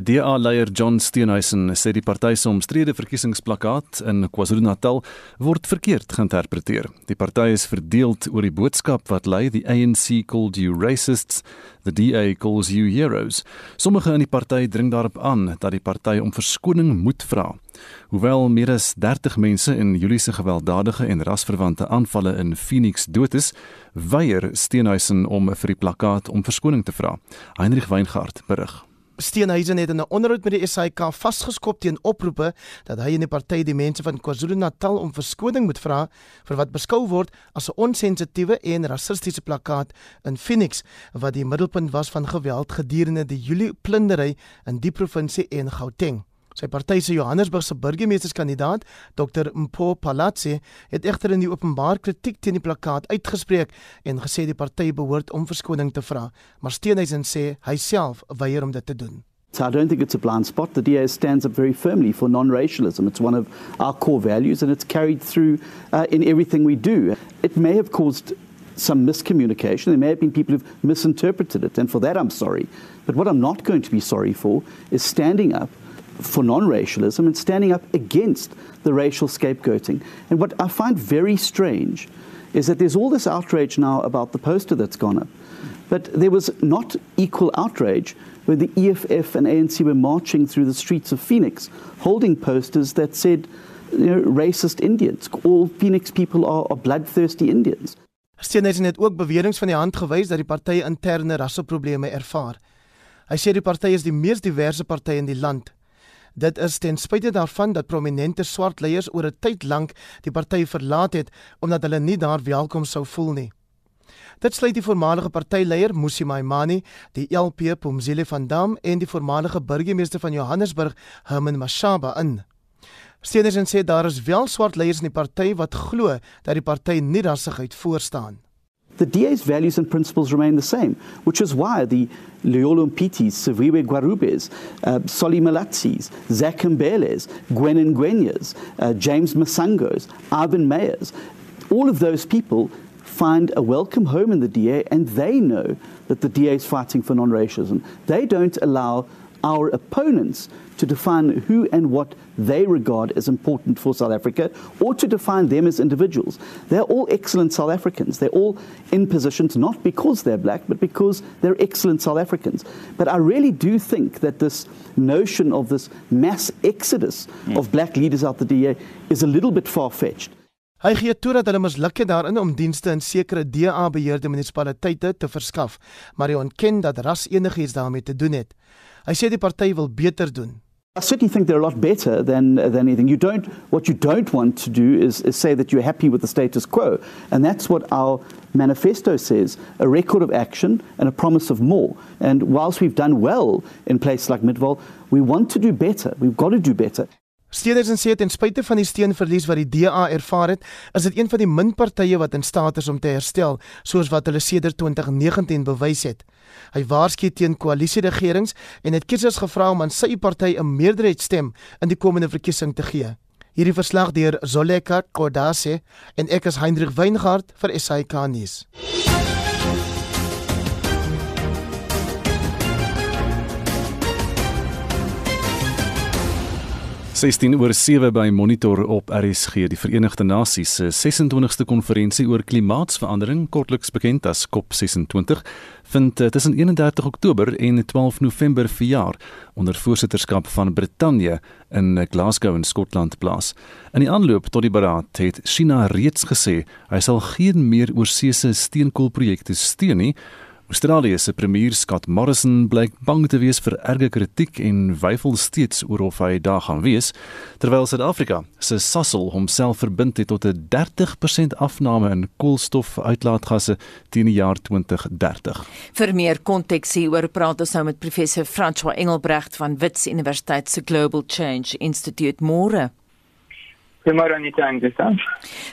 DA-leier John Steenhuisen sê die party se omstrede verkiesingsplakkaat in KwaZulu-Natal word verkeerd geïnterpreteer. Die party is verdeeld oor die boodskap wat lui die ANC called you racists, the DA calls you heroes. Sommige in die party dring daarop aan dat die party om verskoning moet vra. Hoewel meer as 30 mense in Julie se gewelddadige en rasverwante aanvalle in Phoenix dood is, weier Steenhuisen om vir die plakkaat om verskoning te vra. Heinrich Weingart berig. Steenhuisen het in 'n onderhoud met die SAK vasgeskop teen oproepe dat hy en die party die mense van KwaZulu-Natal om verskoning moet vra vir wat beskou word as 'n onsensitiewe en rassistiese plakkaat in Phoenix wat die middelpunt was van geweld gedurende die Julie plundering in die provinsie en Gauteng. Sy party se Johannesburgse burgemeesterskandidaat, Dr Mpho Palatsi, het egter in die openbaar kritiek teen die plakkaat uitgespreek en gesê die party behoort om verskoning te vra, maar Steenhuisen sê hy self weier om dit te doen. So I don't think it's a blind spot. The DA stands up very firmly for non-racialism. It's one of our core values and it's carried through uh, in everything we do. It may have caused some miscommunication. There may have been people who've misinterpreted it, and for that I'm sorry. But what I'm not going to be sorry for is standing up for non racialism and standing up against the racial scapegoating. And what I find very strange is that there's all this outrage now about the poster that's gone up. But there was not equal outrage when the EFF and ANC were marching through the streets of Phoenix holding posters that said, you know, racist Indians. All Phoenix people are, are bloodthirsty Indians. Steenhuisen het ook beweringe van die hand gewys dat die party interne rasseprobleme ervaar. Hy sê die party is die mees diverse party in die land. Dit is ten spyte daarvan dat prominente swart leiers oor 'n tyd lank die party verlaat het omdat hulle nie daar welkom sou voel nie. Dit sluit die voormalige partyleier Musi Maimani, die LP Pumzile van Dam en die voormalige burgemeester van Johannesburg, Herman Mashaba in. Steeners sê daar is wel swart leiers in die party wat glo dat die party nie rassigheid voorstaan nie. The DA's values and principles remain the same, which is why the Leolo Mpitis, Saviwe Guarubes, uh, Soli Malatzis, Zach Mbeles, Gwen Ngwenyas, uh, James Masangos, Ivan Mayers, all of those people find a welcome home in the DA and they know that the DA is fighting for non-racism. They don't allow our opponents to define who and what they regard as important for South Africa or to define them as individuals. They're all excellent South Africans. They're all in positions not because they're black, but because they're excellent South Africans. But I really do think that this notion of this mass exodus mm. of black leaders out the DA is a little bit far fetched. Hy gee toe dat hulle misluk het daarin om dienste in sekere DA-beheerde munisipaliteite te verskaf, maar hy ontken dat ras enigiets daarmee te doen het. Hy sê die party wil beter doen. I certainly think they're a lot better than, than anything. You don't, what you don't want to do is, is say that you're happy with the status quo. And that's what our manifesto says a record of action and a promise of more. And whilst we've done well in places like Midval, we want to do better. We've got to do better. Steenhuisen sê ten spyte van die steunverlies wat die DA ervaar het, is dit een van die min partye wat in staat is om te herstel, soos wat hulle sedert 2019 bewys het. Hy waarsku teen koalisieregerings en het kiesers gevra om aan sy party 'n meerderheidsstem in die komende verkiesing te gee. Hierdie verslag deur Zoleka Kodase en ek is Hendrik Weingart vir SAK nuus. 16 oor 7 by Monitor op RSG die Verenigde Nasies se 26ste konferensie oor klimaatsverandering kortliks bekend as COP26 vind eh, tussen 31 Oktober en 12 November verjaar onder voorsitterskap van Brittanje in Glasgow in Skotland plaas. In die aanloop tot die beraad het China reeds gesê hy sal geen meer oorseese steenkoolprojekte steun nie Australië se premier Scott Morrison blyk bang te wees vir erge kritiek en weifel steeds oor of hy daar gaan wees, terwyl Suid-Afrika se Sasol homself verbind het tot 'n 30% afname in koolstofuitlaatgasse teen die jaar 2030. Vir meer konteks hieroor praat ons nou met professor François Engelbrecht van Wits Universiteit se Global Change Institute môre. Goeiemôre Anita en Gustav.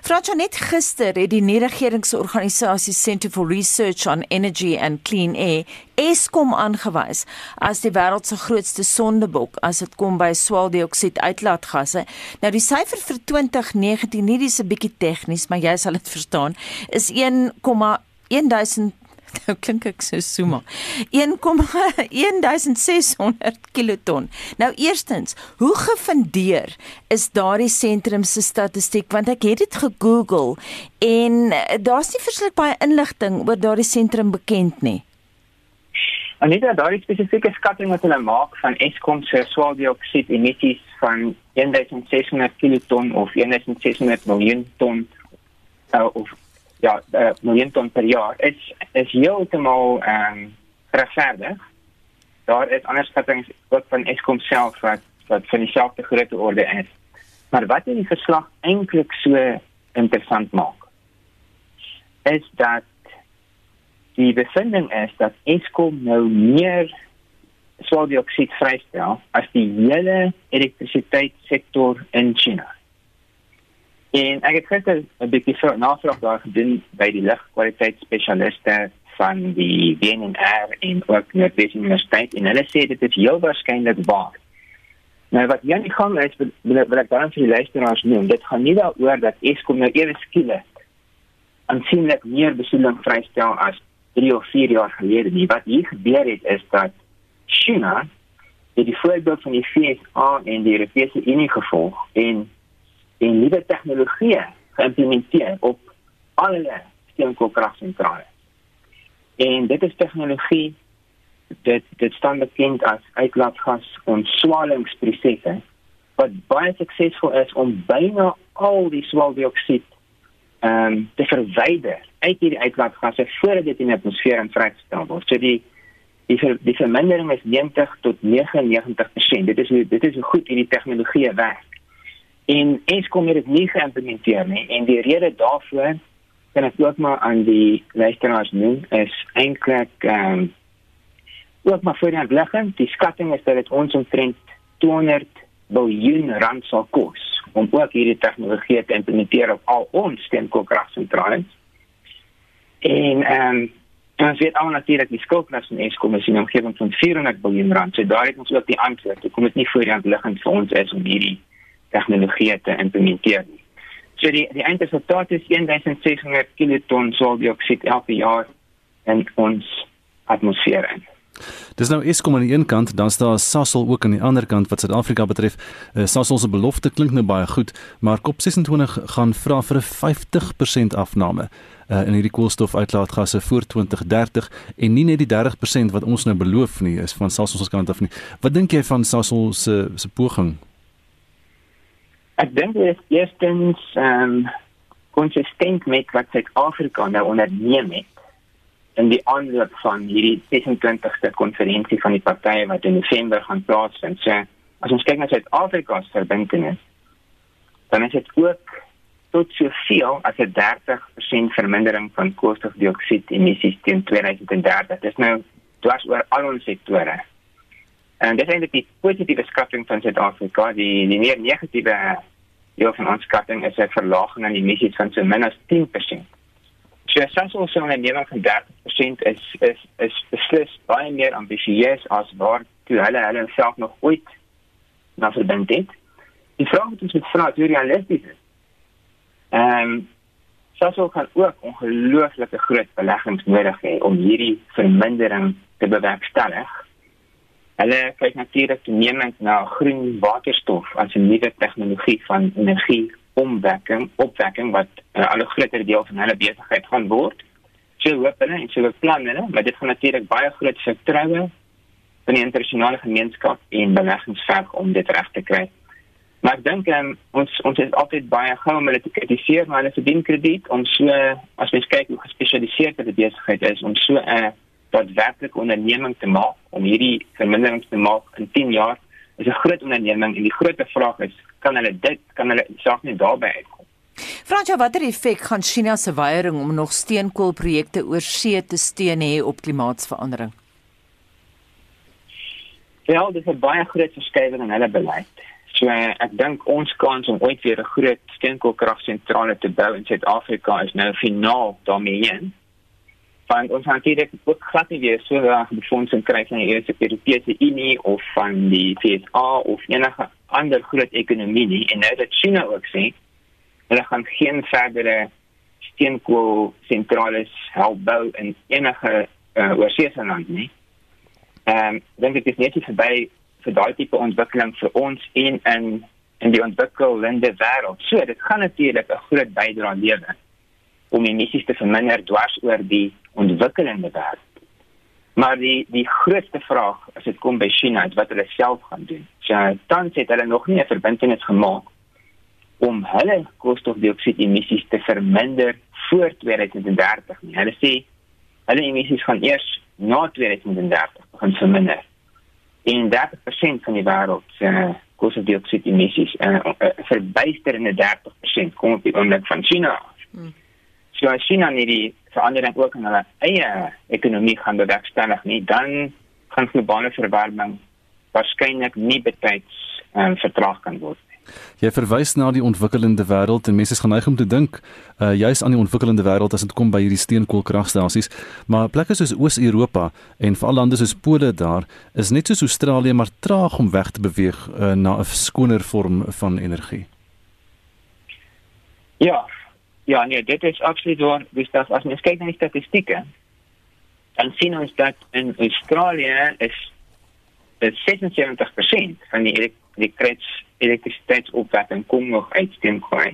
Fransjo net gister het die nie-regeringsorganisasie Center for Research on Energy and Clean Air Eskom aangewys as die wêreld se grootste sondebok as dit kom by swaweldioksied uitlaatgasse. Nou die syfer vir 2019, nie dis 'n bietjie tegnies, maar jy sal dit verstaan, is 1,1000 Nou klink ek so soema. 1,1600 kiloton. Nou eerstens, hoe gefundeer is daardie sentrum se statistiek want ek het dit gegoogel en eh, daar's nie verskriklik baie inligting oor daardie sentrum bekend nie. En dit is daardie spesifieke skatting wat hulle maak van Eskom se swaweldioksied emissies van 1600 kiloton of 1600 miljoen ton uh, of ja, uh, miljoen ton per jaar is is heeltemal ehm um, regverdig. Daar is ander skattings ook van Eskom self wat wat van dieselfde grootte orde is. Maar wat in die verslag eintlik so interessant maak is dat die bevinding is dat Eskom nou meer swaweldioksied vrystel as die hele elektrisiteitssektor in China. En ek het gister 'n bietjie vir navraag daar gedoen by die lugkwaliteitsspesialiste van die en ook Noordwes Universiteit en hulle sê dit is heel waarskynlik waar. Nou wat hier aan die gang is, wil, wil ek dan vir die luisteraars noem, dit gaan nie daaroor dat Eskom nou ewe skielik aansienlik meer besoedeling vrystel as 3 of 4 jaar gelede nie. Wat hier gebeur het is dat China het die voorbeeld van die VSA en die Europese Unie gevolg en en nuwe tegnologieë geïmplementeer op alle steenkoolkragsentrale. En dit is tegnologie dit dit staan bekend as uitlaatgas ontswalingsprosesse wat baie suksesvol is om byna al die swaweldioksied ehm um, te verwyder uit hierdie uitlaatgasse voordat dit in die atmosfeer vrygestel word. So die die ver, die vermindering is 90 tot 99%. Dit is dit is hoe goed hierdie tegnologie werk. En Eskom het dit nie geïmplementeer nie en die rede daarvoor kan ek ook maar aan die luisteraars noem is eintlik ehm um, ook maar vir die ligging die skatting is dat dit ons omtrent 200 miljard rand sal kos om ook hierdie tegnologie te implementeer op al ons steenkoolkragsentrale. En ehm um, ons weet al natuurlik die skuldlas van Eskom is in omgewing van 400 miljard rand. So daar het ons ook die antwoord. Dit kom dit nie voor die hand liggend vir ons is om hierdie tegnologie te implementeer nie. So die die eindresultaat is 1600 kiloton swaweldioksied elke jaar in ons atmosfeer. Dis nou Eskom aan die een kant, dan staan Sasol ook aan die ander kant wat Suid-Afrika betref. Uh, Sasol se belofte klink nou baie goed, maar COP26 gaan vra vir 'n 50% afname uh, in hierdie koolstofuitlaatgasse voor 2030 en nie net die 30% wat ons nou beloof nie is van Sasol se kant af nie. Wat dink jy van Sasol se se poging Ek dink dit is eerstens ehm um, konsistent met wat Suid-Afrika nou onderneem het in die aanloop van hierdie 26ste konferensie van die partye wat in Desember gaan plaasvind. So as ons kyk na Suid-Afrika se verbintenis, dan is dit ook tot soveel as 'n 30% vermindering van koolstofdioksied emissies teen 2030. Dit is nou dwars oor al ons sektore. En dit is eintlik die positiewe skatting van Suid-Afrika, die die meer negatiewe deel van ons skatting is 'n verlaging aan emissies van so min as 10%. So as ons so 'n aanneming van 30% is is is beslis baie meer ambisieus as waar toe hulle hulle self nog ooit na verbind het. Die vraag wat ons moet vra, hoe realisties is? Ehm um, Sasol kan ook ongelooflike groot beleggings nodig hê om hierdie vermindering te bewerkstellig. Hulle kyk natuurlik toenemend na groen waterstof as 'n nuwe tegnologie van energie omwekking, opwekking wat 'n uh, al groter deel van hulle besigheid gaan word. So hoop hulle en so beplan hulle, maar dit gaan natuurlik baie groot vertroue van die internasionale gemeenskap en beleggings verg om dit reg te kry. Maar ek dink um, ons ons is altyd baie gou om hulle te kritiseer, maar hulle verdien krediet om so as mens kyk hoe gespesialiseerd hulle besigheid is om so 'n uh, wat werklik onderneming te maak om hierdie verminderings te maak in 10 jaar is 'n groot onderneming en die groot vraag is kan hulle dit kan hulle self net daarby uitkom? Fransja watter effek gaan China se weiering om nog steenkoolprojekte oor see te steun hê op klimaatsverandering? Ja, dit is 'n baie groot verskywing in hulle beleid. So ek dink ons kans om ooit weer 'n groot steenkoolkragsentrale te bou in Suid-Afrika is nou finaal daarmee heen want ons natuurlik ook glad nie weer so reg befondsing kry van die Europese Unie of van die FSA of enige ander groot ekonomie nie en nou dat China ook sê hulle gaan geen verdere steenkoolsentrale help bou in enige uh, oorseese land nie. Ehm um, dink ek is net verby vir daai tipe ontwikkeling vir ons en in in die ontwikkelde wêreld. So dit gaan natuurlik 'n groot bydrae lewer om emissies te verminder dwars oor die ontwikkelende wêreld. Maar die die grootste vraag as dit kom by China is wat hulle self gaan doen. So tans het hulle nog nie 'n verbintenis gemaak om hulle koolstofdioksied emissies te verminder voor 2030 nie. Hulle sê hulle emissies gaan eers na 2030 begin verminder. En 30% van die wêreld se uh, koolstofdioksied emissies en uh, uh, verbysterende 30% kom op die oomblik van China. Hmm. So as China nie die verandering ook in hulle eie ekonomie gaan bewerkstellig nie, dan gaan globale verwarming waarskynlik nie betyds um, vertraag kan word. Jy verwys na die ontwikkelende wêreld en mense is geneig om te dink uh juis aan die ontwikkelende wêreld as dit kom by hierdie steenkoolkragstasies, maar plekke soos Oos-Europa en veral lande soos Pole daar is net soos Australië maar traag om weg te beweeg uh, na 'n skoner vorm van energie. Ja. Ja, nee, dit is absoluut waar. Dis dat as mens kyk na die statistieke, dan sien ons dat in Australië is dit 76% van die elektrisitek elektrisiteitsopwekking kom nog uit steenkool.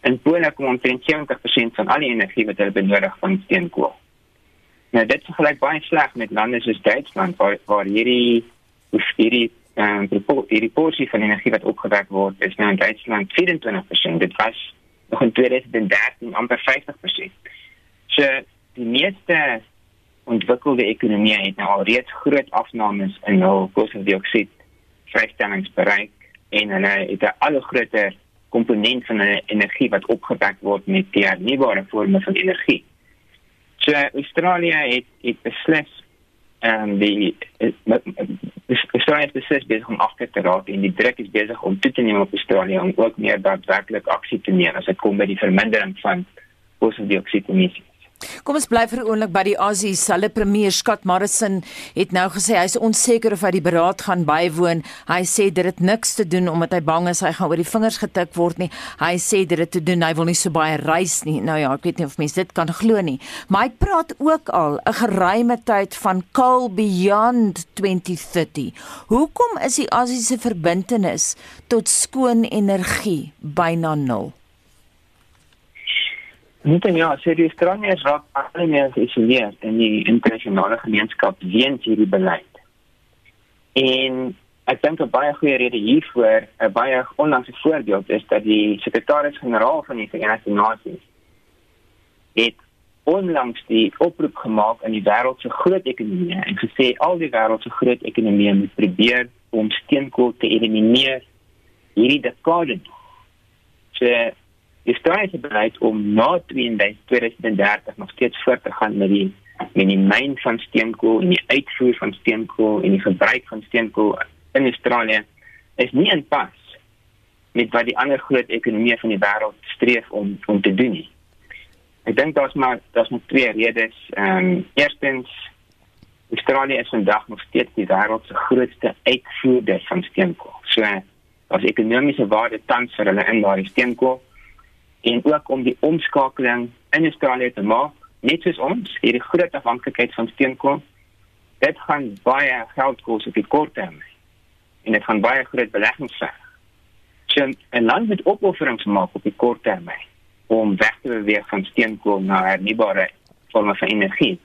In Polen kom omtrent 70% van al die energie wat hulle benodig van steenkool. Nou dit vergelyk baie sleg met lande soos Duitsland waar waar hierdie hierdie ehm um, hierdie porsie van energie wat opgewek word is nou in Duitsland 24%. Dit was nog in 2013 amper 50%. So die meeste ontwikkelde ekonomieë het nou al reeds groot afnames in hul koolstofdioksied vrystellings bereik en hulle het 'n al groter komponent van hulle energie wat opgewek word met hernubare vorme van energie. So Australië het het beslis ehm um, die Australië het beslis besig om agter te raak en die druk is besig om toe te neem op Australië om ook meer daadwerklik aksie te neem as dit kom by die vermindering van koolstofdioksied emissies. Kom ons bly vir 'n oomblik by die Aussie. Hulle premier Scott Morrison het nou gesê hy's onseker of hy die beraad gaan bywoon. Hy sê dit het niks te doen omdat hy bang is hy gaan oor die vingers getik word nie. Hy sê dit het te doen hy wil nie so baie reis nie. Nou ja, ek weet nie of mense dit kan glo nie. Maar hy praat ook al 'n geruime tyd van coal beyond 2030. Hoekom is die Aussie se verbintenis tot skoon energie byna nul? Net en ja, serieus Australië raak baie meer geïsoleerd in die internasionale gemeenskap weens hierdie beleid. En ek dink 'n baie goeie rede hiervoor, 'n baie onlangse voorbeeld is dat die sekretaris-generaal van die Verenigde Nasies het onlangs die oproep gemaak aan die wêreld se groot ekonomieë en gesê al die wêreld se groot ekonomieë moet probeer om steenkool te elimineer hierdie dekade. So Die strategie is bereid om na 2030 nog steeds voort te gaan met die met die myn van steenkool en die uitvoer van steenkool en die gebruik van steenkool in Australië is nie in pas met wat die ander groot ekonomieë van die wêreld streef om om te doen nie. Ek dink daar's maar daar's nog twee redes. Ehm um, eerstens Australië is vandag nog steeds die wêreld se grootste uitvoerder van steenkool. So as ekonomiese waarde tans vir hulle in daardie steenkool en ook om die omskakeling in Australië te maak net soos ons hierdie groot afhanklikheid van steenkool dit gaan baie geld kos op die kort termyn en dit gaan baie groot beleggings verg. So 'n land moet opofferings maak op die kort termyn om weg te beweeg van steenkool na hernubare vorme van energie.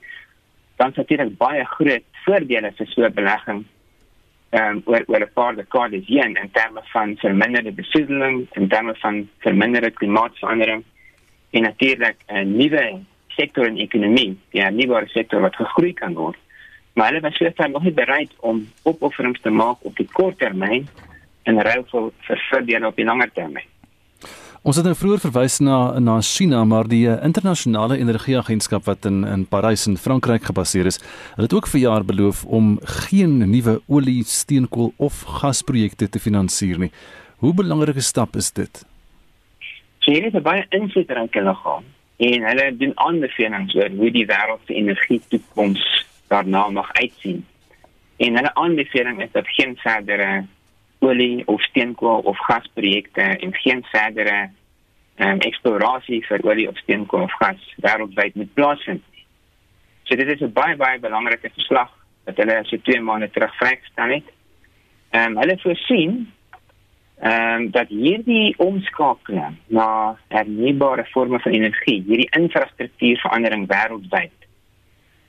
Dan sal dit baie groot voordele vir so 'n belegging um, oor oor 'n paar dekades heen in terme van verminderde besoedeling, in terme van verminderde klimaatsverandering en natuurlik 'n nuwe sektor in ekonomie, ja, 'n nuwe sektor wat gegroei kan word. Maar hulle was seker nog nie bereid om opofferings te maak op die kort termyn en ruil vir vir voordele op die langer termyn. Ons het nou vroeër verwys na na China, maar die uh, internasionale energieagentskap wat in in Parys in Frankryk gebaseer is, het dit ook vir jaar beloof om geen nuwe olie, steenkool of gasprojekte te finansier nie. Hoe belangrike stap is dit? China het baie invloedryke liggaam en hulle doen aanbevelings oor hoe die wêreld se energie toekoms daarna mag uitsien. En hulle aanbeveling is dat geen verdere olie of steenkool of gasprojekte en geen verdere ehm um, eksplorasie vir olie of steenkool of gas wêreldwyd moet plaasvind. So dit is 'n baie baie belangrike verslag wat hulle so 2 maande terug vrygestel het. Ehm um, hulle voorsien ehm um, dat hierdie omskakeling na hernubare forme van energie, hierdie infrastruktuurverandering wêreldwyd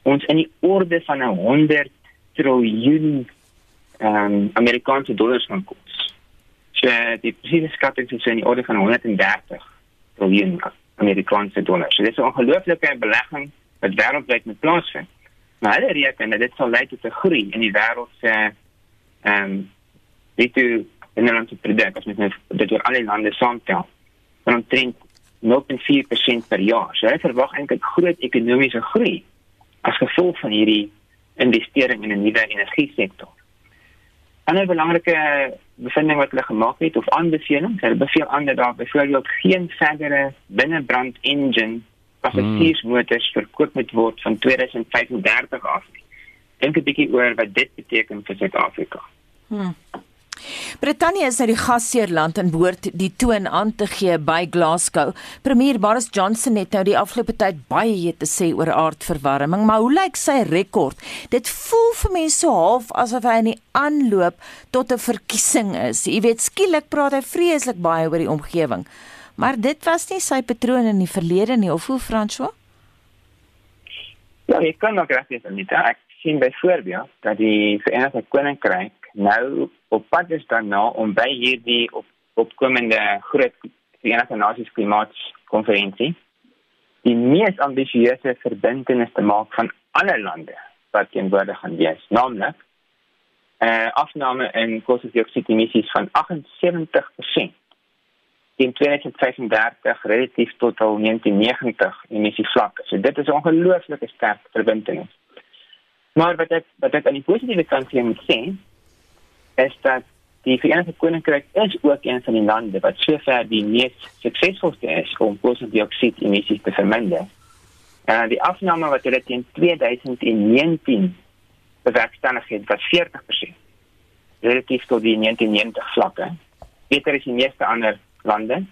ons in die orde van 'n 100 triljoen ehm um, Amerikaanse dollars gaan kos. So die presiese skatting is in die orde van 130 triljoen Amerikaanse dollars. So dit is 'n ongelooflike belegging wat wêreldwyd met plaasvind. Maar hulle reken dat dit sal lei tot 'n groei in die wêreld se ehm um, dit toe in die lande produk as mens dit deur alle lande saamtel. Dan omtrent 0.4% per jaar. So hulle verwag eintlik groot ekonomiese groei as gevolg van hierdie investering in 'n nuwe energie sektor. Ander belangrike bevinding wat hulle gemaak het of aanbevelings, hulle beveel aan dat daar byvoorbeeld geen verdere binnebrand engine passasiersmotors hmm. verkoop moet word van 2035 af. Dink 'n bietjie oor wat dit beteken vir Suid-Afrika. Hmm. Brittanje is nou die gasheerland en behoort die toon aan te gee by Glasgow. Premier Boris Johnson het nou die afgelope tyd baie te sê oor aardverwarming, maar hoe lyk sy rekord? Dit voel vir mense so half asof hy in die aanloop tot 'n verkiesing is. Jy weet skielik praat hy vreeslik baie oor die omgewing. Maar dit was nie sy patroon in die verlede nie, of hoe François? Ja, ek kan nog graag sê dit. Ek sien byvoorbeeld dat die Verenigde Koninkryk nou op pad is daarna om by hierdie op, opkomende groot Verenigde Nasies klimaatskonferensie die mees ambisieuse verbintenis te maak van alle lande wat teenwoordig gaan wees, naamlik 'n uh, afname in koolstofdioksiedemissies van 78% in 2035 relatief tot al 1990 emissievlak. So dit is 'n ongelooflike sterk verbintenis. Maar wat ek wat ek aan die positiewe kant moet sê, is dat die Verenigde Koninkryk is ook een van die lande wat sover die mees suksesvolste is om koolstofdioksied emissies te verminder. En die afname wat hulle teen 2019 bewerkstellig het, was 40%. Relatief tot die 1990 vlakke. Beter is die meeste ander lande.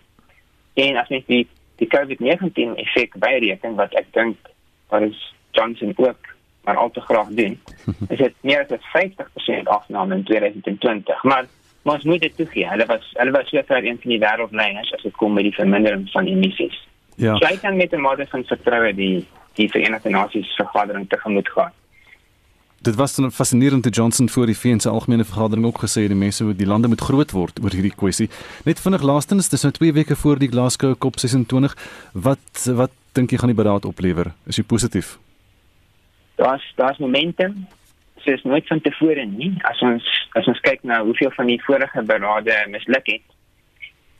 En as mens die die COVID-19 effek byreken wat ek dink wat is Johnson ook maar al te graag doen. Is dit meer as 50% afname in 2020, maar ons moet dit toegee. Hulle was hulle was seker een van die wêreldleiers as dit kom met die vermindering van emissies. Ja. So ek kan met 'n mate van vertroue die die Verenigde Nasies vergadering tegemoet gaan. Dit was 'n fascinerende Johnson voor die VN se algemene vergadering ook gesê die mense moet die lande moet groot word oor hierdie kwessie. Net vinnig laastens, dis nou 2 weke voor die Glasgow COP26. Wat wat dink jy gaan die beraad oplewer? Is jy positief? Daar's daar's momentum soos nooit van tevore nie. As ons as ons kyk na hoeveel van die vorige berade misluk het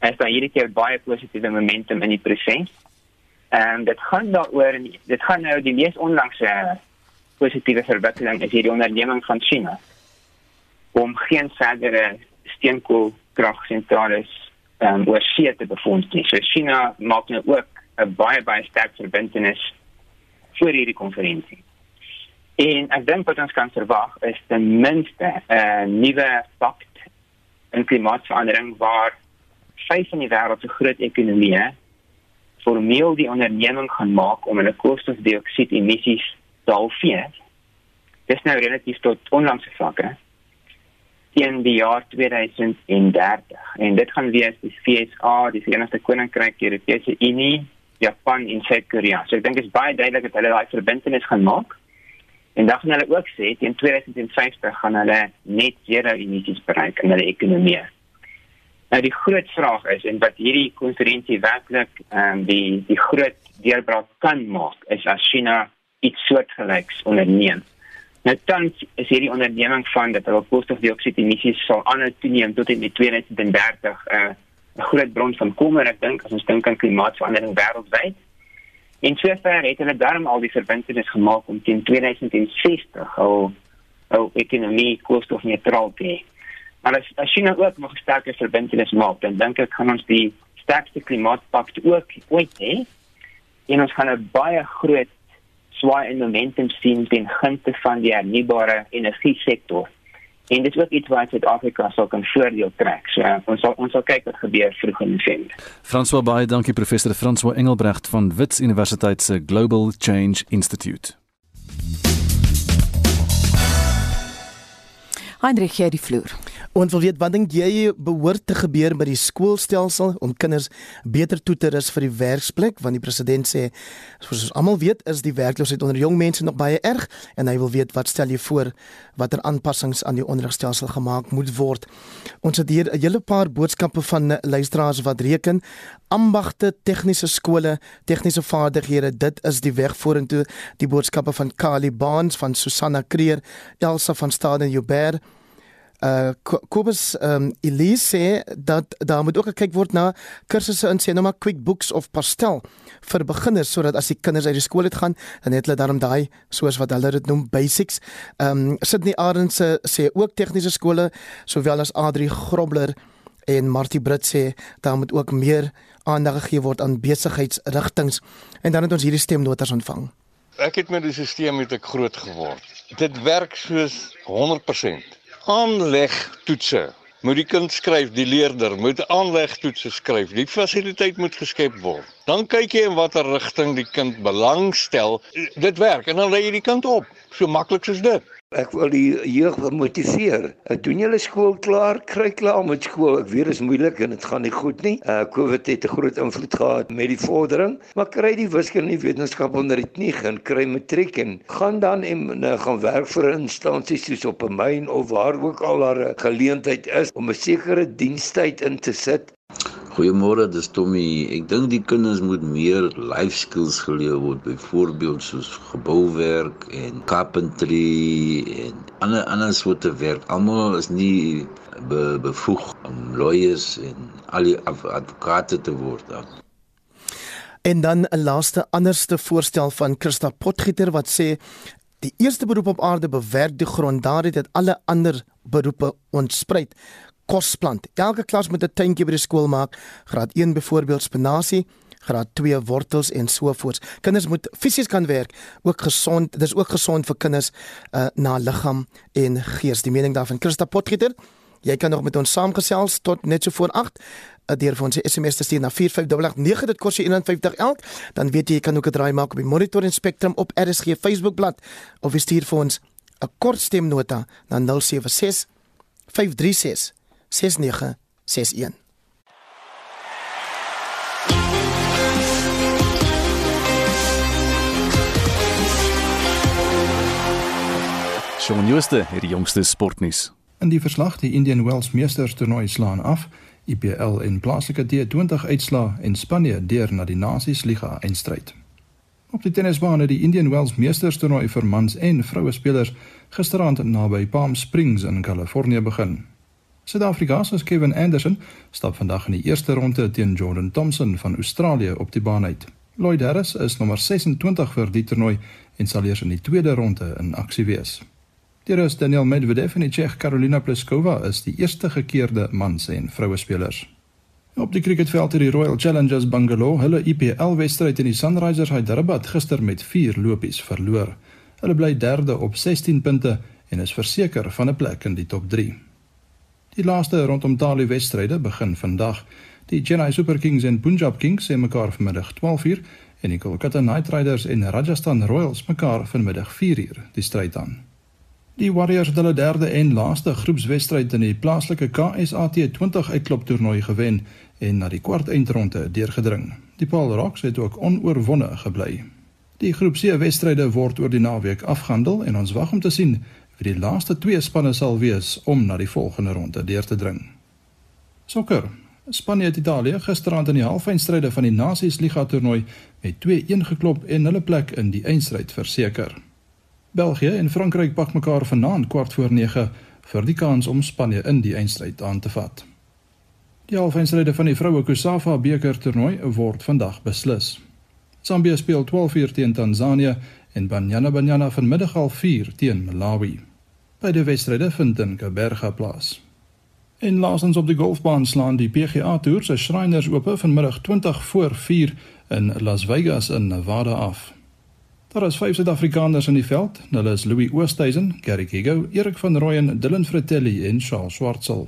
is daar hierdie keer baie positiewe momentum in die proses. En dit gaan daaroor dit gaan nou die mees onlangse positiewe verwikkeling is hierdie onderneming van China om geen verdere steenkoolkragsentrale um, oor see te befonds nie. So China maak nou ook 'n baie baie sterk verbintenis vir hierdie konferensie En ek dink wat ons kan verwag is ten minste 'n uh, nuwe pakt in klimaatsverandering waar vyf van die wêreld se groot ekonomieë formeel die onderneming gaan maak om hulle koolstofdioksied emissies te halveer. Dis nou relatief tot onlangse vlakke in die jaar 2030 en dit gaan wees die FSA, die Verenigde Koninkryk, die Europese Unie, Japan en Suid-Korea. So ek dink dit is baie duidelik dat hulle daai verbintenis gaan maak. En dan gaan hulle ook sê teen 2050 gaan hulle net zero emissies bereik in hulle ekonomie. Nou die groot vraag is en wat hierdie konferensie werklik ehm um, die die groot deurbraak kan maak is as China iets soortgelyks onderneem. Nou dan is hierdie onderneming van dat hulle koolstofdioksied emissies sal aanhou toeneem tot in die 2030 'n uh, groot bron van kommer ek dink as ons dink aan klimaatsverandering wêreldwyd. En sover het hulle darm al die verbintenis gemaak om teen 2060 al al ekonomie koolstofneutraal te hê. Maar as as China ook nog 'n sterker verbintenis maak, dan dink ek gaan ons die sterkste klimaatpakt ook ooit hê. En ons gaan 'n baie groot swaai in momentum sien ten gunste van die hernubare energie sektor En dit is ook iets wat Suid-Afrika sal kan voordeel trek. So uh, ons sal ons sal kyk wat gebeur vroeg in November. François baie dankie professor François Engelbrecht van Wits Universiteit se Global Change Institute. Heinrich hier die vloer. Ons wil weet wat dink jy behoort te gebeur met die skoolstelsel om kinders beter toe te rus vir die werksplek want die president sê soos ons almal weet is die werkloosheid onder jong mense nog baie erg en hy wil weet wat stel jy voor watter aanpassings aan die onderrigstelsel gemaak moet word. Ons het hier 'n hele paar boodskappe van luisteraars wat reken ambagte tegniese skole, tegniese vaardighede, dit is die weg vorentoe. Die boodskappe van Kali Baans van Susanna Kreer, Elsa van Staden Joubert uh Kobus um Elise sê dat daar moet ook gekyk word na kursusse in sê nou maar quick books of pastel vir beginners sodat as die kinders uit die skool uit gaan dan het hulle daarom daai soos wat hulle dit noem basics. Um Sydney Arends sê ook tegniese skole sowel as Adri Grobler en Martie Brits sê daar moet ook meer aandag gegee word aan besigheidsrigtings en dan het ons hierdie stemnoters ontvang. Ek het met die stelsel met ek groot geword. Dit werk soos 100% aanlegtoetse. Moet die kind skryf, die leerder moet aanlegtoetse skryf. Die fasiliteit moet geskep word. Dan kyk jy in watter rigting die kind belangstel. Dit werk en dan lei jy die kind op. So maklik soos dit. Ek wil die jeug motiveer. Doen julle skool klaar, kry klaar met skool. Ek weet dit is moeilik en dit gaan nie goed nie. Uh COVID het 'n groot invloed gehad met die vordering, maar kry die wiskunde en wetenskap onder die knie en kry matriek en gaan dan en uh, gaan werk vir 'n instansie soos op 'n myn of waar ook al daar 'n geleentheid is om 'n sekere dienstyd in te sit. Goeiemôre, dis Tommy. Ek dink die kinders moet meer life skills geleer word, byvoorbeeld soos gebouwerk en carpentry en ander ander soorte werk. Almal is nie be, bevoeg om lawyers en al die advokate te word. Dan. En dan 'n laaste anderste voorstel van Christa Potgieter wat sê die eerste beroep op aarde bewerk die grond, daar het dit alle ander beroepe ontsprei kosplant. Elke klas moet 'n tuintjie by die skool maak. Graad 1 byvoorbeeld spinasie, graad 2 wortels en so voort. Kinders moet fisies kan werk, ook gesond. Dis ook gesond vir kinders uh, na liggaam en gees. Die mening daarvan Christa Potgieter. Jy kan nog met ons saamgesels tot net so voor 8 uh, deur vir ons SMS te stuur na 45889 dit kos jou 51 elk dan weet jy jy kan ook 'n draai maak op die Monitor en Spectrum op RSG Facebookblad of jy stuur vir ons 'n kort stemnota na 076 536 6961. Shaun Schuster het die jongste sportnuus. In die verslag die Indian Wells Meesters toernooi slaan af, IPL en plaaslike T20 uitslaa en Spanje deur na die Nasies Liga eindstryd. Op die tennisbaan het die Indian Wells Meesters toernooi vir mans en vroue spelers gisteraand naby Palm Springs in Kalifornië begin. Suid-Afrika se Kevin Anderson stap vandag in die eerste ronde teen Jordan Thompson van Australië op die baan uit. Lloyd Harris is nommer 26 vir die toernooi en sal eers in die tweede ronde in aksie wees. Die Rus Daniel Medvedev en die Tsjeeg Karolina Pliskova is die eerste gekeerde mans en vroue spelers. Op die cricketveld het die Royal Challengers Bangalore hulle IPL wedstryd in die Sunrisers Hyderabad gister met 4 lopies verloor. Hulle bly derde op 16 punte en is verseker van 'n plek in die top 3. Die laaste rondom daardie wedstryde begin vandag. Die Chennai Super Kings en Punjab Kings se mekaar vanmiddag 12:00 en die Kolkata Knight Riders en Rajasthan Royals mekaar vanmiddag 4:00 die stryd aan. Die Warriors het hulle derde en laaste groepswedstryd in die plaaslike KSAT 20 uitkloptoernooi gewen en na die kwart eindronde deurgedring. Die Paul Rocks het ook onoorwonde gebly. Die groep C wedstryde word oor die naweek afgehandel en ons wag om te sien wie die laaste twee spanne sal wees om na die volgende ronde deur te dring. Sokker. Spanje het Italië gisteraand in die halfeindstryde van die Nasies Liga toernooi met 2-1 geklop en hulle plek in die eindstryd verseker. België en Frankryk pak mekaar vanaand kwart voor 9 vir die kans om Spanje in die eindstryd aan te vat. Die halfeindstryde van die vroue Kusafa beker toernooi word vandag beslis. Zambia speel 12:00 teen Tansanië en Banyana Banyana vanmiddag al 4 teen Malawi. Beide wedstryde vind in Kaberga plaas. En laasens op die golfbaan slaan die PGA Tour se Shriners Ope vanmiddag 20 voor 4 in Las Vegas in Nevada af. Daar is vyf Suid-Afrikaners in die veld. Hulle is Louis Oosthuizen, Gary Gigo, Erik van Rooyen, Dylan Fratelli en Charles Swartsel.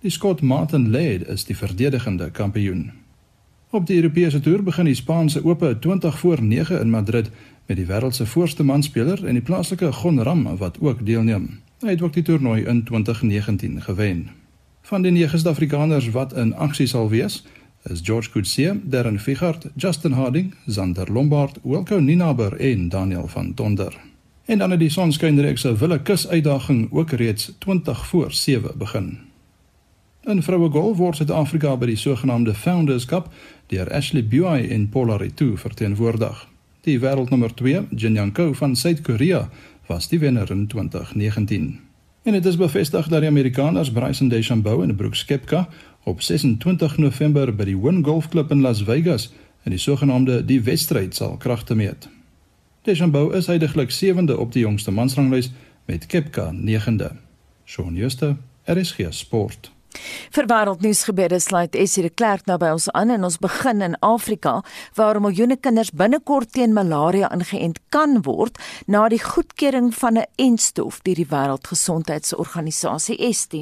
Die skot Martin Laird is die verdedigende kampioen. Op die Europese toer begin die Spaanse Ope 20 voor 9 in Madrid met die wêreld se voorste manspeler en die plaaslike Gon Ram wat ook deelneem. Hy het ook die toernooi in 2019 gewen. Van die nege Suid-Afrikaners wat in aksie sal wees, is George Coetzee, Darren Figart, Justin Harding, Zander Lombard, Wilco Ninaber en Daniel van Tonder. En dan het die sonskynreeks se wille kus uitdaging ook reeds 20 voor 7 begin. In vroue golf word Suid-Afrika by die sogenaamde Founders Cup deur Ashley Buy en Paula Ritu verteenwoordig. Die wêreldnommer 2, Jin Young Ko van Suid-Korea, was die wenner in 2019. En dit is bevestig dat die Amerikaners Bryson DeChambeau en Brooks Koepka op 26 November by die Wynn Golf Club in Las Vegas in die sogenaamde die wedstryd sal kragte meet. Deschambeau is heidaglik 7de op die jongste mansranglys met Kepka 9de. Shaun Schuster, RSG Sport. Vir wêreldnuus gebeure sluit Essie de Klerk nou by ons aan en ons begin in Afrika waar miljoene kinders binnekort teen malaria ingeënt kan word na die goedkeuring van 'n enstof deur die Wêreldgesondheidsorganisasie ST.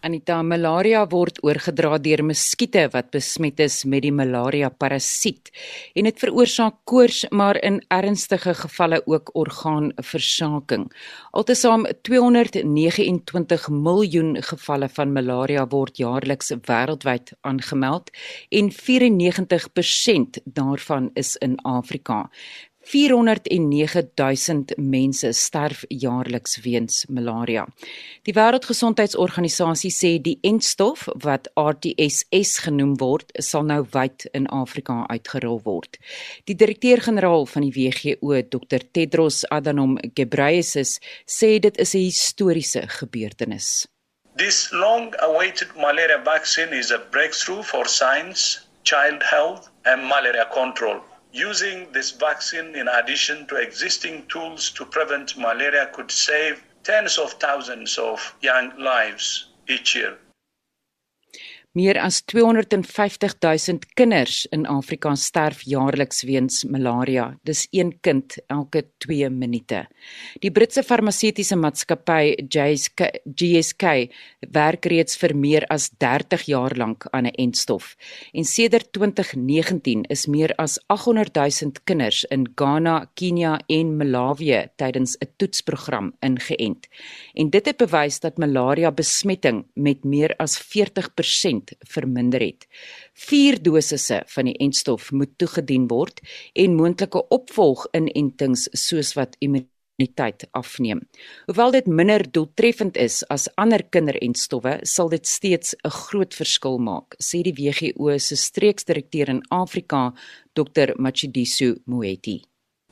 Anita malaria word oorgedra deur muskiete wat besmet is met die malaria parasiet en dit veroorsaak koors maar in ernstige gevalle ook orgaanversaking. Altesaam 229 miljoen gevalle van malaria word jaarliks wêreldwyd aangemeld en 94% daarvan is in Afrika. 409000 mense sterf jaarliks weens malaria. Die Wêreldgesondheidsorganisasie sê die entstof wat RTSS genoem word, sal nou wyd in Afrika uitgerol word. Die direkteur-generaal van die WHO, Dr Tedros Adhanom Ghebreyesus, sê dit is 'n historiese gebeurtenis. This long-awaited malaria vaccine is a breakthrough for science, child health and malaria control. Using this vaccine in addition to existing tools to prevent malaria could save tens of thousands of young lives each year. Meer as 250 000 kinders in Afrika sterf jaarliks weens malaria. Dis een kind elke 2 minute. Die Britse farmaseutiese maatskappy GSK werk reeds vir meer as 30 jaar lank aan 'n entstof. En sedert 2019 is meer as 800 000 kinders in Ghana, Kenia en Malawi tydens 'n toetsprogram ingeënt. En dit het bewys dat malaria besmetting met meer as 40% verminder het. 4 dosisse van die entstof moet toegedien word en moontlike opvolginentings soos wat immuniteit afneem. Hoewel dit minder doeltreffend is as ander kinderentstowwe, sal dit steeds 'n groot verskil maak, sê die WGO se streeksdirekteur in Afrika, Dr. Machidiso Moeti.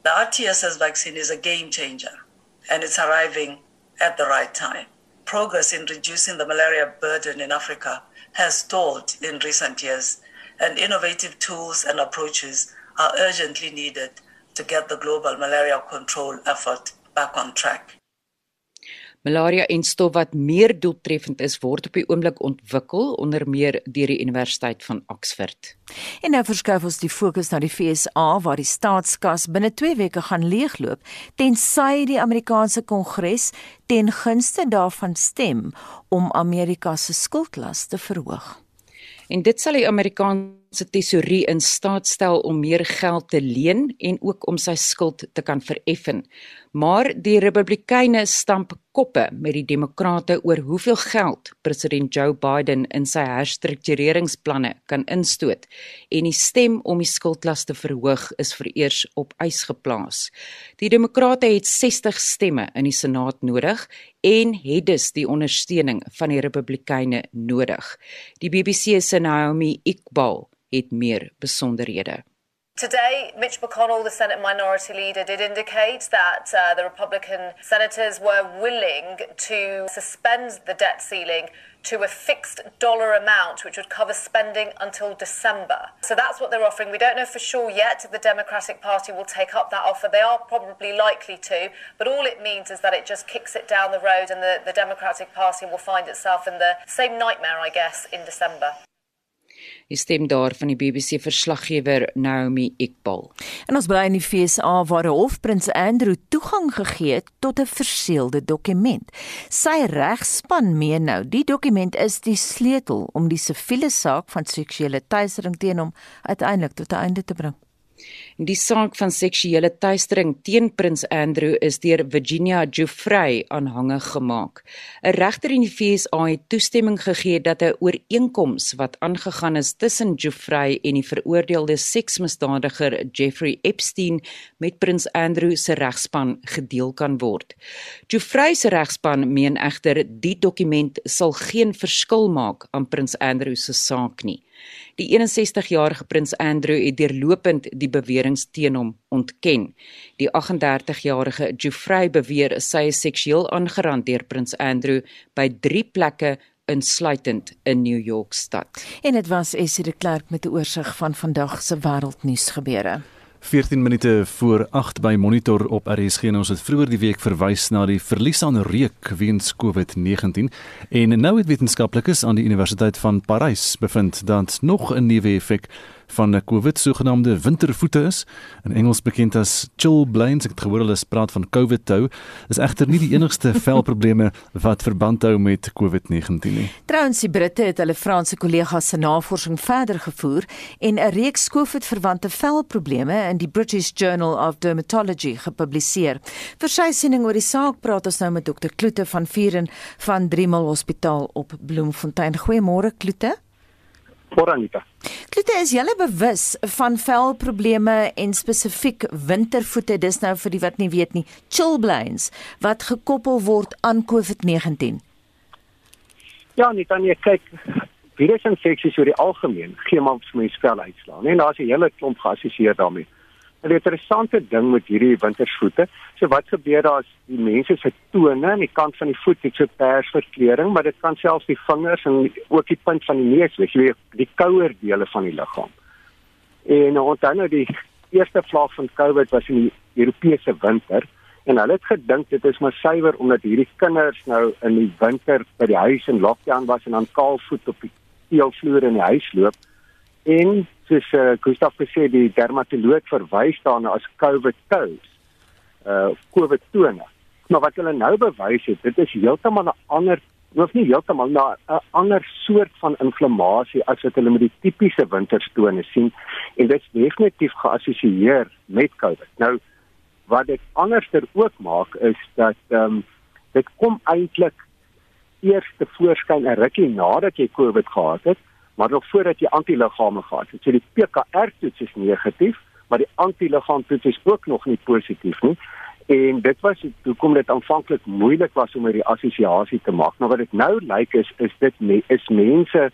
The RTSS vaccine is a game changer and it's arriving at the right time. Progress in reducing the malaria burden in Africa has stalled in recent years, and innovative tools and approaches are urgently needed to get the global malaria control effort back on track. Malaria en stof wat meer doeltreffend is word op die oomblik ontwikkel onder meer deur die Universiteit van Oxford. En nou verskuif ons die fokus na die FSA waar die staatskas binne 2 weke gaan leegloop tensy die Amerikaanse Kongres ten gunste daarvan stem om Amerika se skuldlas te verhoog. En dit sal die Amerikaanse tesourier in staat stel om meer geld te leen en ook om sy skuld te kan vereffen maar die Republikeine stamp koppe met die Demokrate oor hoeveel geld president Joe Biden in sy herstruktureringsplanne kan instoot en die stem om die skuldlas te verhoog is vereers op ys geplaas. Die Demokrate het 60 stemme in die Senaat nodig en het dus die ondersteuning van die Republikeine nodig. Die BBC se Naomi Iqbal het meer besonderhede. Today, Mitch McConnell, the Senate Minority Leader, did indicate that uh, the Republican senators were willing to suspend the debt ceiling to a fixed dollar amount, which would cover spending until December. So that's what they're offering. We don't know for sure yet if the Democratic Party will take up that offer. They are probably likely to, but all it means is that it just kicks it down the road and the, the Democratic Party will find itself in the same nightmare, I guess, in December. Die stem daar van die BBC verslaggewer Naomi Ekbal. En ons bly in die FSA waar die hof prins Andrew toegang gegee het tot 'n verseelde dokument. Sy regspan meen nou die dokument is die sleutel om die siviele saak van seksuele teistering teen hom uiteindelik tot 'n einde te bring. Die saak van seksuele teistering teen Prins Andrew is deur Virginia Giuffre aanhange gemaak. 'n Regter in die FSA het toestemming gegee dat 'n ooreenkoms wat aangegaan is tussen Giuffre en die veroordeelde seksmisdadiger Jeffrey Epstein met Prins Andrew se regspan gedeel kan word. Giuffre se regspan meen egter die dokument sal geen verskil maak aan Prins Andrew se saak nie. Die 61-jarige prins Andrew het deurlopend die beweringe teen hom ontken. Die 38-jarige Geoffrey beweer sy is seksueel aangerand deur prins Andrew by 3 plekke insluitend in New York stad. En dit was Essie de Klerk met 'n oorsig van vandag se wêreldnuus gebeure. 14 minute voor 8 by Monitor op RSG en ons het vroeër die week verwys na die verlies aan reuk weens COVID-19. En nou het wetenskaplikes aan die Universiteit van Parys bevind dat nog 'n nuwe effek van 'n COVID sogenaamde wintervoete is, in Engels bekend as chilblains. Ek het gehoor hulle praat van COVID toe. Dis egter nie die enigste velprobleme wat verband hou met COVID-19 nie. Trouens die Britte het hulle Franse kollegas se navorsing verder gevoer en 'n reeks COVID-verwante velprobleme in die British Journal of Dermatology gepubliseer. Vir sy siening oor die saak praat ons nou met Dr. Kloete van Vieren van Driemal Hospitaal op Bloemfontein. Goeiemôre Kloete. Moranita. Klote, is julle bewus van velprobleme en spesifiek wintervoete, dis nou vir die wat nie weet nie, chilblains wat gekoppel word aan COVID-19? Ja, nie dan jy kyk virusinfeksies oor die algemeen gee maar vir mense vel uitslaan. En daar's 'n hele klomp geassosieer daarmee. 'n interessante ding met hierdie wintersvoete, so wat gebeur daar as die mense se tone aan die kant van die voet het so persverkleuring, maar dit kan selfs die vingers en ook die punt van die neus wees, jy weet, die kouer dele van die liggaam. En onthou nou die eerste vlak van COVID was in die Europese winter en hulle het gedink dit is maar suiwer omdat hierdie kinders nou in die winter by die huis in lockdown was en dan kaal voet op die teelvloer in die huis loop en soos uh, Gustav gesê die dermatoloog verwys daarna as COVID toes. Uh COVID tone. Maar wat hulle nou bewys het, dit is heeltemal 'n ander hoef nie heeltemal na 'n ander soort van inflammasie as wat hulle met die tipiese winterstone sien en dit is definitief geassosieer met COVID. Nou wat dit anderster ook maak is dat ehm um, dit kom eintlik eers te voorskyn 'n rukkie nadat jy COVID gehad het maar nog voordat jy antiliggame gehad het. So die PCR-toets is negatief, maar die antiliggaamtoets is ook nog nie positief nie. En dit was hoekom dit aanvanklik moeilik was om hierdie assosiasie te maak. Nou wat dit nou lyk is is dit me, is mense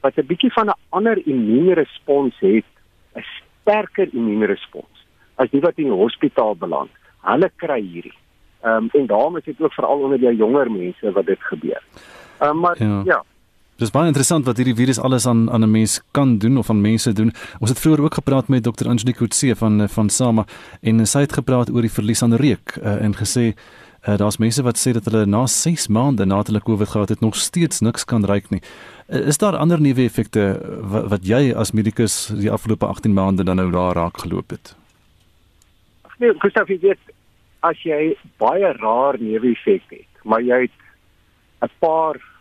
wat 'n bietjie van 'n ander immuunrespons het, 'n sterker immuunrespons as die wat in die hospitaal beland. Hulle kry hierdie. Ehm um, en daarom is dit ook veral onder die jonger mense wat dit gebeur. Ehm um, maar ja, ja Dis baie interessant wat hierdie virus alles aan aan 'n mens kan doen of aan mense doen. Ons het vroeër ook gepraat met Dr. Angelique Kutse van van Sama en sy het gepraat oor die verlies aan reuk uh, en gesê uh, daar's mense wat sê dat hulle na 6 maande na hulle COVID gehad het nog steeds niks kan ruik nie. Uh, is daar ander nuwe effekte wat, wat jy as medikus die afgelope 18 maande dan nou daar raak geloop het? Nee, Gustav, jy weet as jy baie raar newe effekte het, maar jy het 'n paar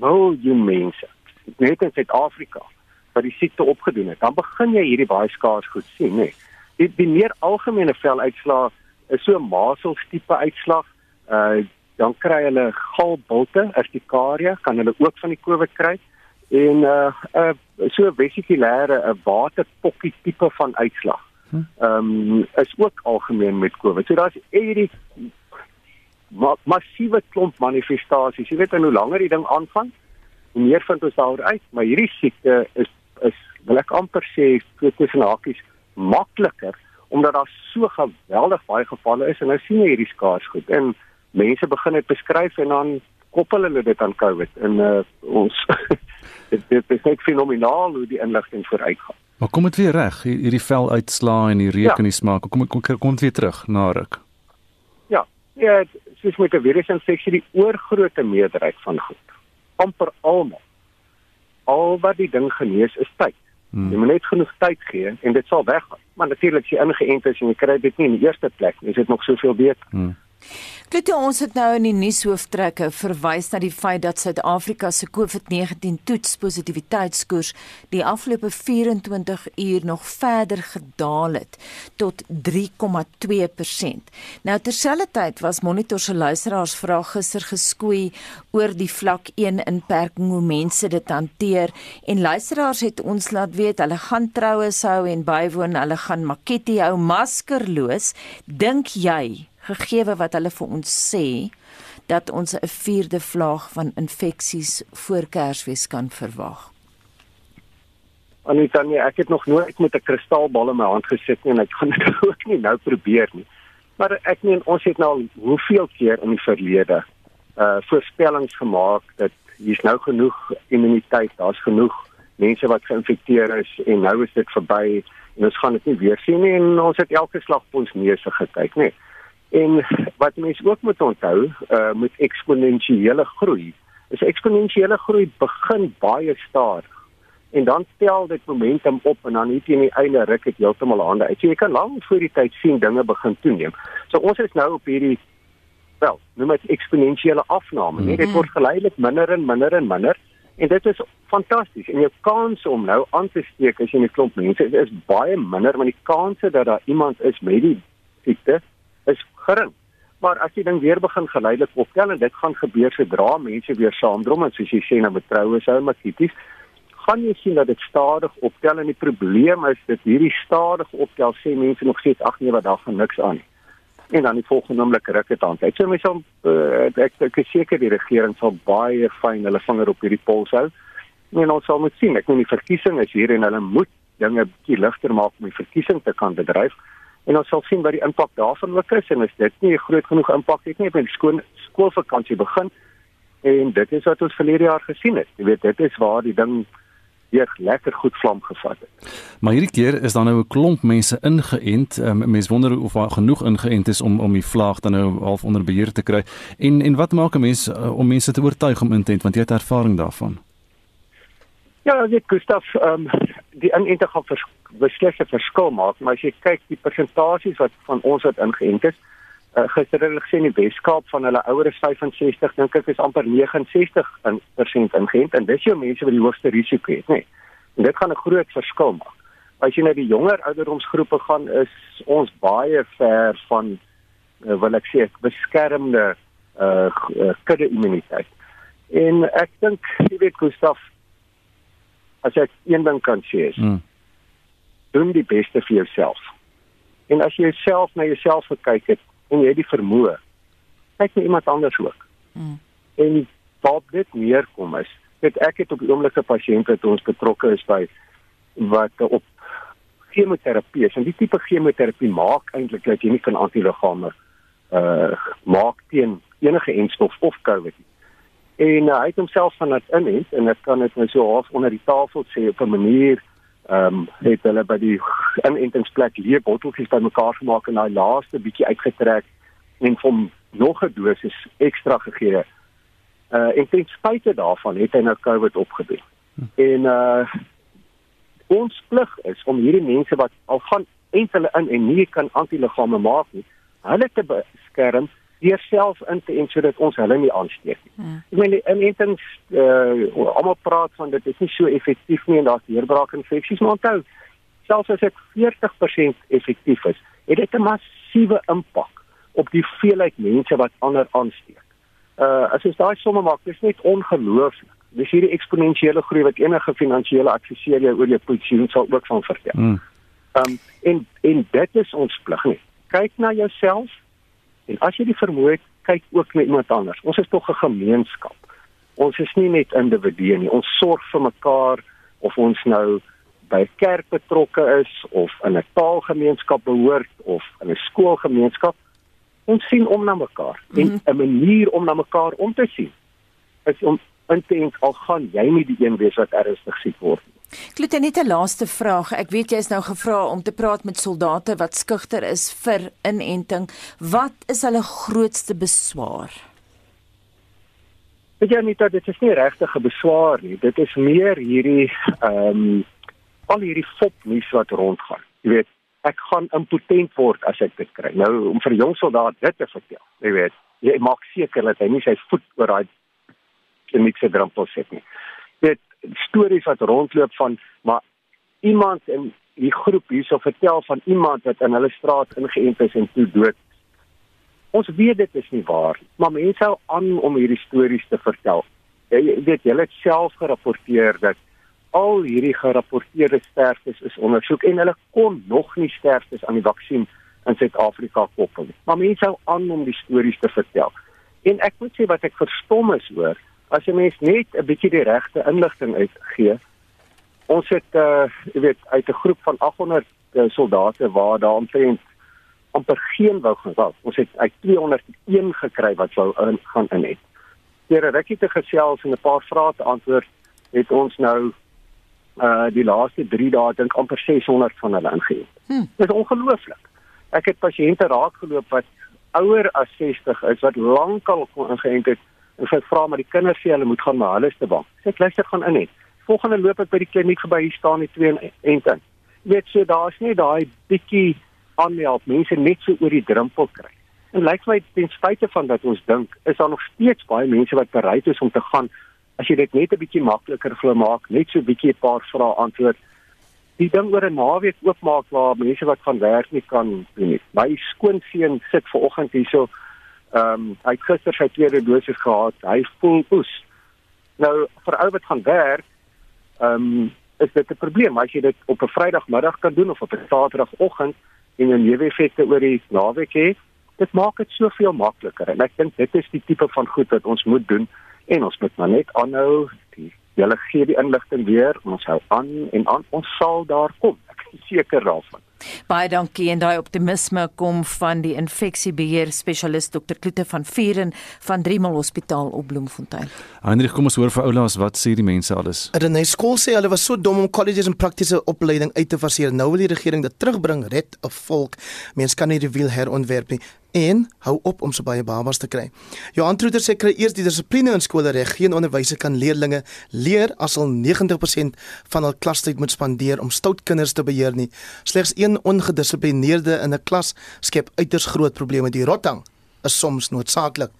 miljoen mense net in Suid-Afrika wat die siekte opgedoen het, dan begin jy hierdie baie skaars goed sien, nê. Die, die meer algemene veluitslae is so masels tipe uitslag. Uh dan kry hulle galbulte, urtikaria, kan hulle ook van die COVID kry en uh, uh so vesikulêre 'n uh, waterpokkie tipe van uitslag. Hm. Ehm um, is ook algemeen met COVID. So daar's hierdie ma massiewe klomp manifestasies. Jy weet en hoe langer die ding aangaan, hoe meer vind ons daaroor uit, maar hierdie siekte is is wil ek amper sê tussen hakies makliker omdat daar so geweldig baie gevalle is en nou sien jy hierdie skaars goed en mense begin dit beskryf en dan koppel hulle dit aan COVID en uh, ons dit, dit is net fenomenaal hoe die inligting vooruitgaan. Maar kom dit weer reg, hierdie vel uitslaa en die reuk ja. en die smaak, kom kom kom dit weer terug na ruk. Ja, ja, soos met 'n virusinfeksie die oorgrootste meerderheid van goed amper almal al wat die ding genees is tyd. Hmm. Jy moet net genoeg tyd gee en dit sal weggaan. Maar natuurlik as jy ingeënt is en jy kry dit nie in die eerste plek is dit nog soveel beter. Hmm. Klote ons het nou in die nuushooftrekke verwys na die feit dat Suid-Afrika se COVID-19 toetspositiwiteitskoers die afgelope 24 uur nog verder gedaal het tot 3,2%. Nou terselfdertyd was Monitor se luisteraars vra gister geskoei oor die vlak 1 inperking hoe mense dit hanteer en luisteraars het ons laat weet hulle gaan troues hou en bywoon, hulle gaan makketie hou maskerloos. Dink jy gegeewe wat hulle vir ons sê dat ons 'n vierde vlaag van infeksies voor Kersfees kan verwag. Anita, nee, ek het nog nooit met 'n kristalbal in my hand gesit nie en ek gaan dit ook nie nou probeer nie. Maar ek meen ons het nou hoeveel keer in die verlede uh voorspellings gemaak dat hier's nou genoeg immuniteit, daar's genoeg mense wat geïnfekteer is en nou is dit verby en ons gaan dit nie weer sien nie en ons het elke slag op ons neuse gekyk, nee. En wat mense ook moet onthou, uh met eksponensiële groei, is eksponensiële groei begin baie stadig. En dan tel dit momentum op en dan net in die einde ruk dit heeltemal hande uit. So jy kan lank voor die tyd sien dinge begin toeneem. So ons is nou op hierdie wel, noem dit eksponensiële afname. Net dit word geleidelik minder en minder en minder. En dit is fantasties. En jou kans om nou aan te steek as jy 'n klomp mense is baie minder, want die kanse dat daar iemand is met die siekte is gering. Maar as jy dan weer begin geleidelik optel en dit gaan gebeur sodra mense weer saamdrom en soos jy sê nou met troue sou maar tipies gaan jy sien dat dit stadig optel en die probleem is dat hierdie stadig optel sê mense nog steeds ag nee wat daar gaan niks aan nie. En dan die volgende oomblik ruk dit aan. Ek sê so uh, ek ek is seker die regering sal baie fyn hulle vinger op hierdie pols hou. En ons sal moet sien. Ek meen die verkiesing is hier en hulle moet dinge bietjie ligter maak om die verkiesing te kan bedryf en ons sal sien wat die impak daarvan ook is en as dit nie 'n groot genoeg impak het nie, wanneer skool skoolvakansie begin en dit is wat ons verlede jaar gesien het. Jy weet, dit is waar die ding weer lekker goed vlam gevat het. Maar hierdie keer is daar nou 'n klomp mense ingeënt. Um, mense wonder of daar genoeg ingeënt is om om die vlaag dan nou half onder beheer te kry. En en wat maak 'n mens uh, om mense te oortuig om in te ent want jy het ervaring daarvan? Ja, dit Gustaf, ehm um, die inenting gaan vers, beslis 'n verskil maak, maar as jy kyk die persentasies wat van ons wat ingeënt is, uh, gister het hulle gesê in die Weskaap van hulle oueres 65, dink ek is amper 69% ingeënt en dis jou mense wat die hoogste risiko het, nê. Nee. En dit gaan 'n groot verskil maak. As jy na die jonger ouderdomsgroepe gaan, is ons baie ver van uh, wil ek sê beskermde uh, uh kudde immuniteit. En ek dink jy weet Gustaf as ek een ding kan sê is mm. Doen die beste vir jouself. En as jy self na jouself gekyk het en jy het die vermoë, kyk na iemand anders ook. Mm. En wat dit meer kom is, dit ek het op die oomblik 'n pasiënt wat ons betrokke is by wat op chemoterapie is. En die tipe chemoterapie maak eintlik dat jy nie kan antiliggame uh maak teen enige enstof of COVID nie en uh, hy het homself van dit inent en ek kan dit nou so half onder die tafel sê op 'n manier ehm um, het hulle by die inentingsplek leë botteltjies bymekaar gemaak en daai laaste bietjie uitgetrek en hom nog 'n dosis ekstra gegee. Uh en ten spyte daarvan het hy nou COVID opgedoen. Hm. En uh ons plig is om hierdie mense wat al gaan eintlik in en nie kan antiliggame maak nie, hulle te beskerm deur self in te en sodat ons hulle nie aansteek nie. Hmm. Ek meen die inentings uh almal praat van dit is nie so effektief nie en daar's deurbraak infeksies maar onthou selfs as dit 40% effektief is, het dit 'n massiewe impak op die veelheid mense wat ander aansteek. Uh as jy daai somme maak, dis net ongelooflik. Dis hierdie eksponensiële groei wat enige finansiële adviseur jou oor jou posisie sal ook van vertel. Hmm. Um en en dit is ons plig nie. Kyk na jouself En as jy die vermoë het, kyk ook na iemand anders. Ons is tog 'n gemeenskap. Ons is nie net individue nie. Ons sorg vir mekaar of ons nou by 'n kerk betrokke is of in 'n taalgemeenskap behoort of in 'n skoolgemeenskap. Ons sien om na mekaar. Mm -hmm. En 'n manier om na mekaar om te sien is om in te dink al gaan jy nie die een wees wat ernstig siek word nie. Klote net 'n laaste vraag. Ek weet jy is nou gevra om te praat met soldate wat skugter is vir inenting. Wat is hulle grootste beswaar? Weet jy nie dat dit is nie regtig 'n beswaar nie. Dit is meer hierdie ehm um, al hierdie fopnuus wat rondgaan. Jy weet, ek gaan impotent word as ek dit kry. Nou om vir jong soldaat dit te vertel. Jy weet, jy maak seker dat hy nie sy voet oor daai kliniese drempel sit nie. Dit stories wat rondloop van maar iemand in die groep hierso vertel van iemand wat in hulle straat ingeënt is en toe dood. Ons weet dit is nie waar nie, maar mense hou aan om hierdie stories te vertel. Jy weet jy het self gerapporteer dat al hierdie gerapporteerde sterftes is ondersoek en hulle kon nog nie sterftes aan die vaksin in Suid-Afrika koppel nie. Maar mense hou aan om die stories te vertel. En ek moet sê wat ek verstom is hoor, as jy mens net 'n bietjie die regte inligting uitgee, ons het uh jy weet uit 'n groep van 800 uh, eh, soldate waar daar omtrent amper geen wou gaan. Ons het uit 201 gekry wat wou in, gaan in het. Deur 'n rukkie te gesels en 'n paar vrae te antwoord, het ons nou uh die laaste 3 dae dink amper 600 van hulle ingeënt. Hm. Dit is ongelooflik. Ek het pasiënte raakgeloop wat ouer as 60 is wat lankal ingeënt het en sy vra maar die kinders sê hulle moet gaan maar hulle is te bang. Sê ek luister gaan in het volgende loop ek by die kliniek verby hier staan die twee en dan weet so daar's nie daai bietjie aanhelp mense net so oor die drempel kry. En lyk my ten spyte van dat ons dink is daar nog steeds baie mense wat bereid is om te gaan. As jy dit net 'n bietjie makliker vir maak net so 'n bietjie 'n paar vrae antwoord. Die ding oor 'n naweek oopmaak waar mense wat van werk nie kan doen nie. My skoonseun sit ver oggend hierso ehm um, hy het gister sy tweede dosis gehad. Hy voel oes. Nou vir ou wat gaan werk ehm um, is dit 'n probleem. As jy dit op 'n Vrydagmiddag kan doen of op 'n Saterdagoggend en 'n neeweffekte oor die naweek het. Dit maak dit soveel makliker. En ek dink dit is die tipe van goed wat ons moet doen en ons moet maar net aanhou die julle gee die inligting weer ons hou aan en aan ons sal daar kom. Ek is seker daarvan Baie dankie en daai optimisme kom van die infeksiebeheer spesialist Dr Kloete van Vieren van Driemal Hospitaal op Bloemfontein. Heinrich, kom ons hoor vir oulaas wat sê die mense alles. In 'n skool sê hulle was so dom om colleges en praktiese opleiding uit te faseer. Nou wil die regering dit terugbring, red 'n volk. Mense kan nie die wiel herontwerp nie en hou op om so baie babas te kry. Johan Troeter sê kry eers die dissipline in skole reg. Geen onderwyser kan leerdlinge leer as al 90% van hul klastyd moet spandeer om stout kinders te beheer nie. Slegs een ongedissiplineerde in 'n klas skep uiters groot probleme. Die rotang is soms noodsaaklik.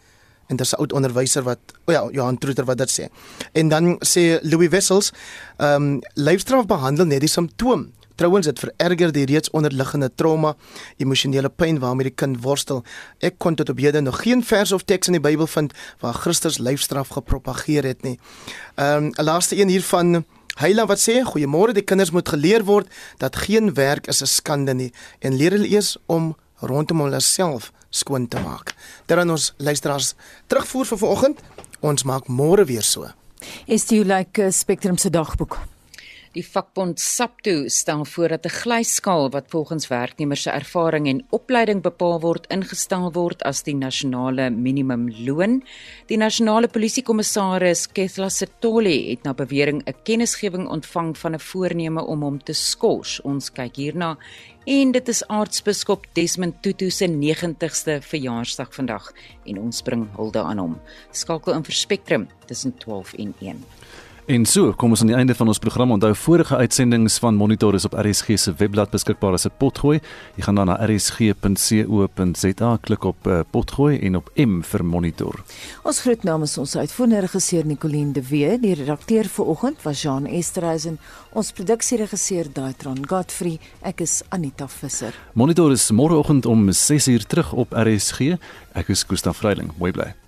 En dis 'n oud onderwyser wat o ja, Johan Troeter wat dit sê. En dan sê Louis Wessels, ehm um, lyfstraf behandel net die simptoom Trouwens dit vererger die reeds onderliggende trauma, emosionele pyn waarmee die kind worstel. Ek kon tot op hede nog geen vers of teks in die Bybel vind waar Christus lyfstraf gepropageer het nie. Ehm um, 'n laaste een hiervan Heila wat sê goeiemôre die kinders moet geleer word dat geen werk is 'n skande nie en leer hulle eers om rondom hulle self skoon te maak. Terwyl ons luisteraars terugvoer vir vanoggend, ons maak môre weer so. Is dit like uh, Spectrum se dagboek? Die vakbond SAPTO stel voor dat 'n glyskaal wat volgens werknemers se ervaring en opleiding bepaal word, ingestel word as die nasionale minimumloon. Die nasionale polisiekommissaris Kethla Setoli het na bewering 'n kennisgewing ontvang van 'n voorneme om hom te skors. Ons kyk hierna en dit is aartsbiskop Desmond Tutu se 90ste verjaarsdag vandag en ons bring hulde aan hom. Skakel in vir Spectrum tussen 12 en 1. En so kom ons aan die einde van ons program. Onthou vorige uitsendings van Monitor is op RSG se webblad beskikbaar as 'n potgooi. Jy gaan dan na rsg.co.za klik op uh, potgooi en op M vir Monitor. Ons groet namens ons uitvoerende regisseur Nicoline de Wee, die redakteur vir oggend was Jean Esterhuizen, ons produksieregisseur Daitron Godfrey. Ek is Anita Visser. Monitor is môreoggend om 6:00 terug op RSG. Ek is Gustaf Vreiling. Mooi bly.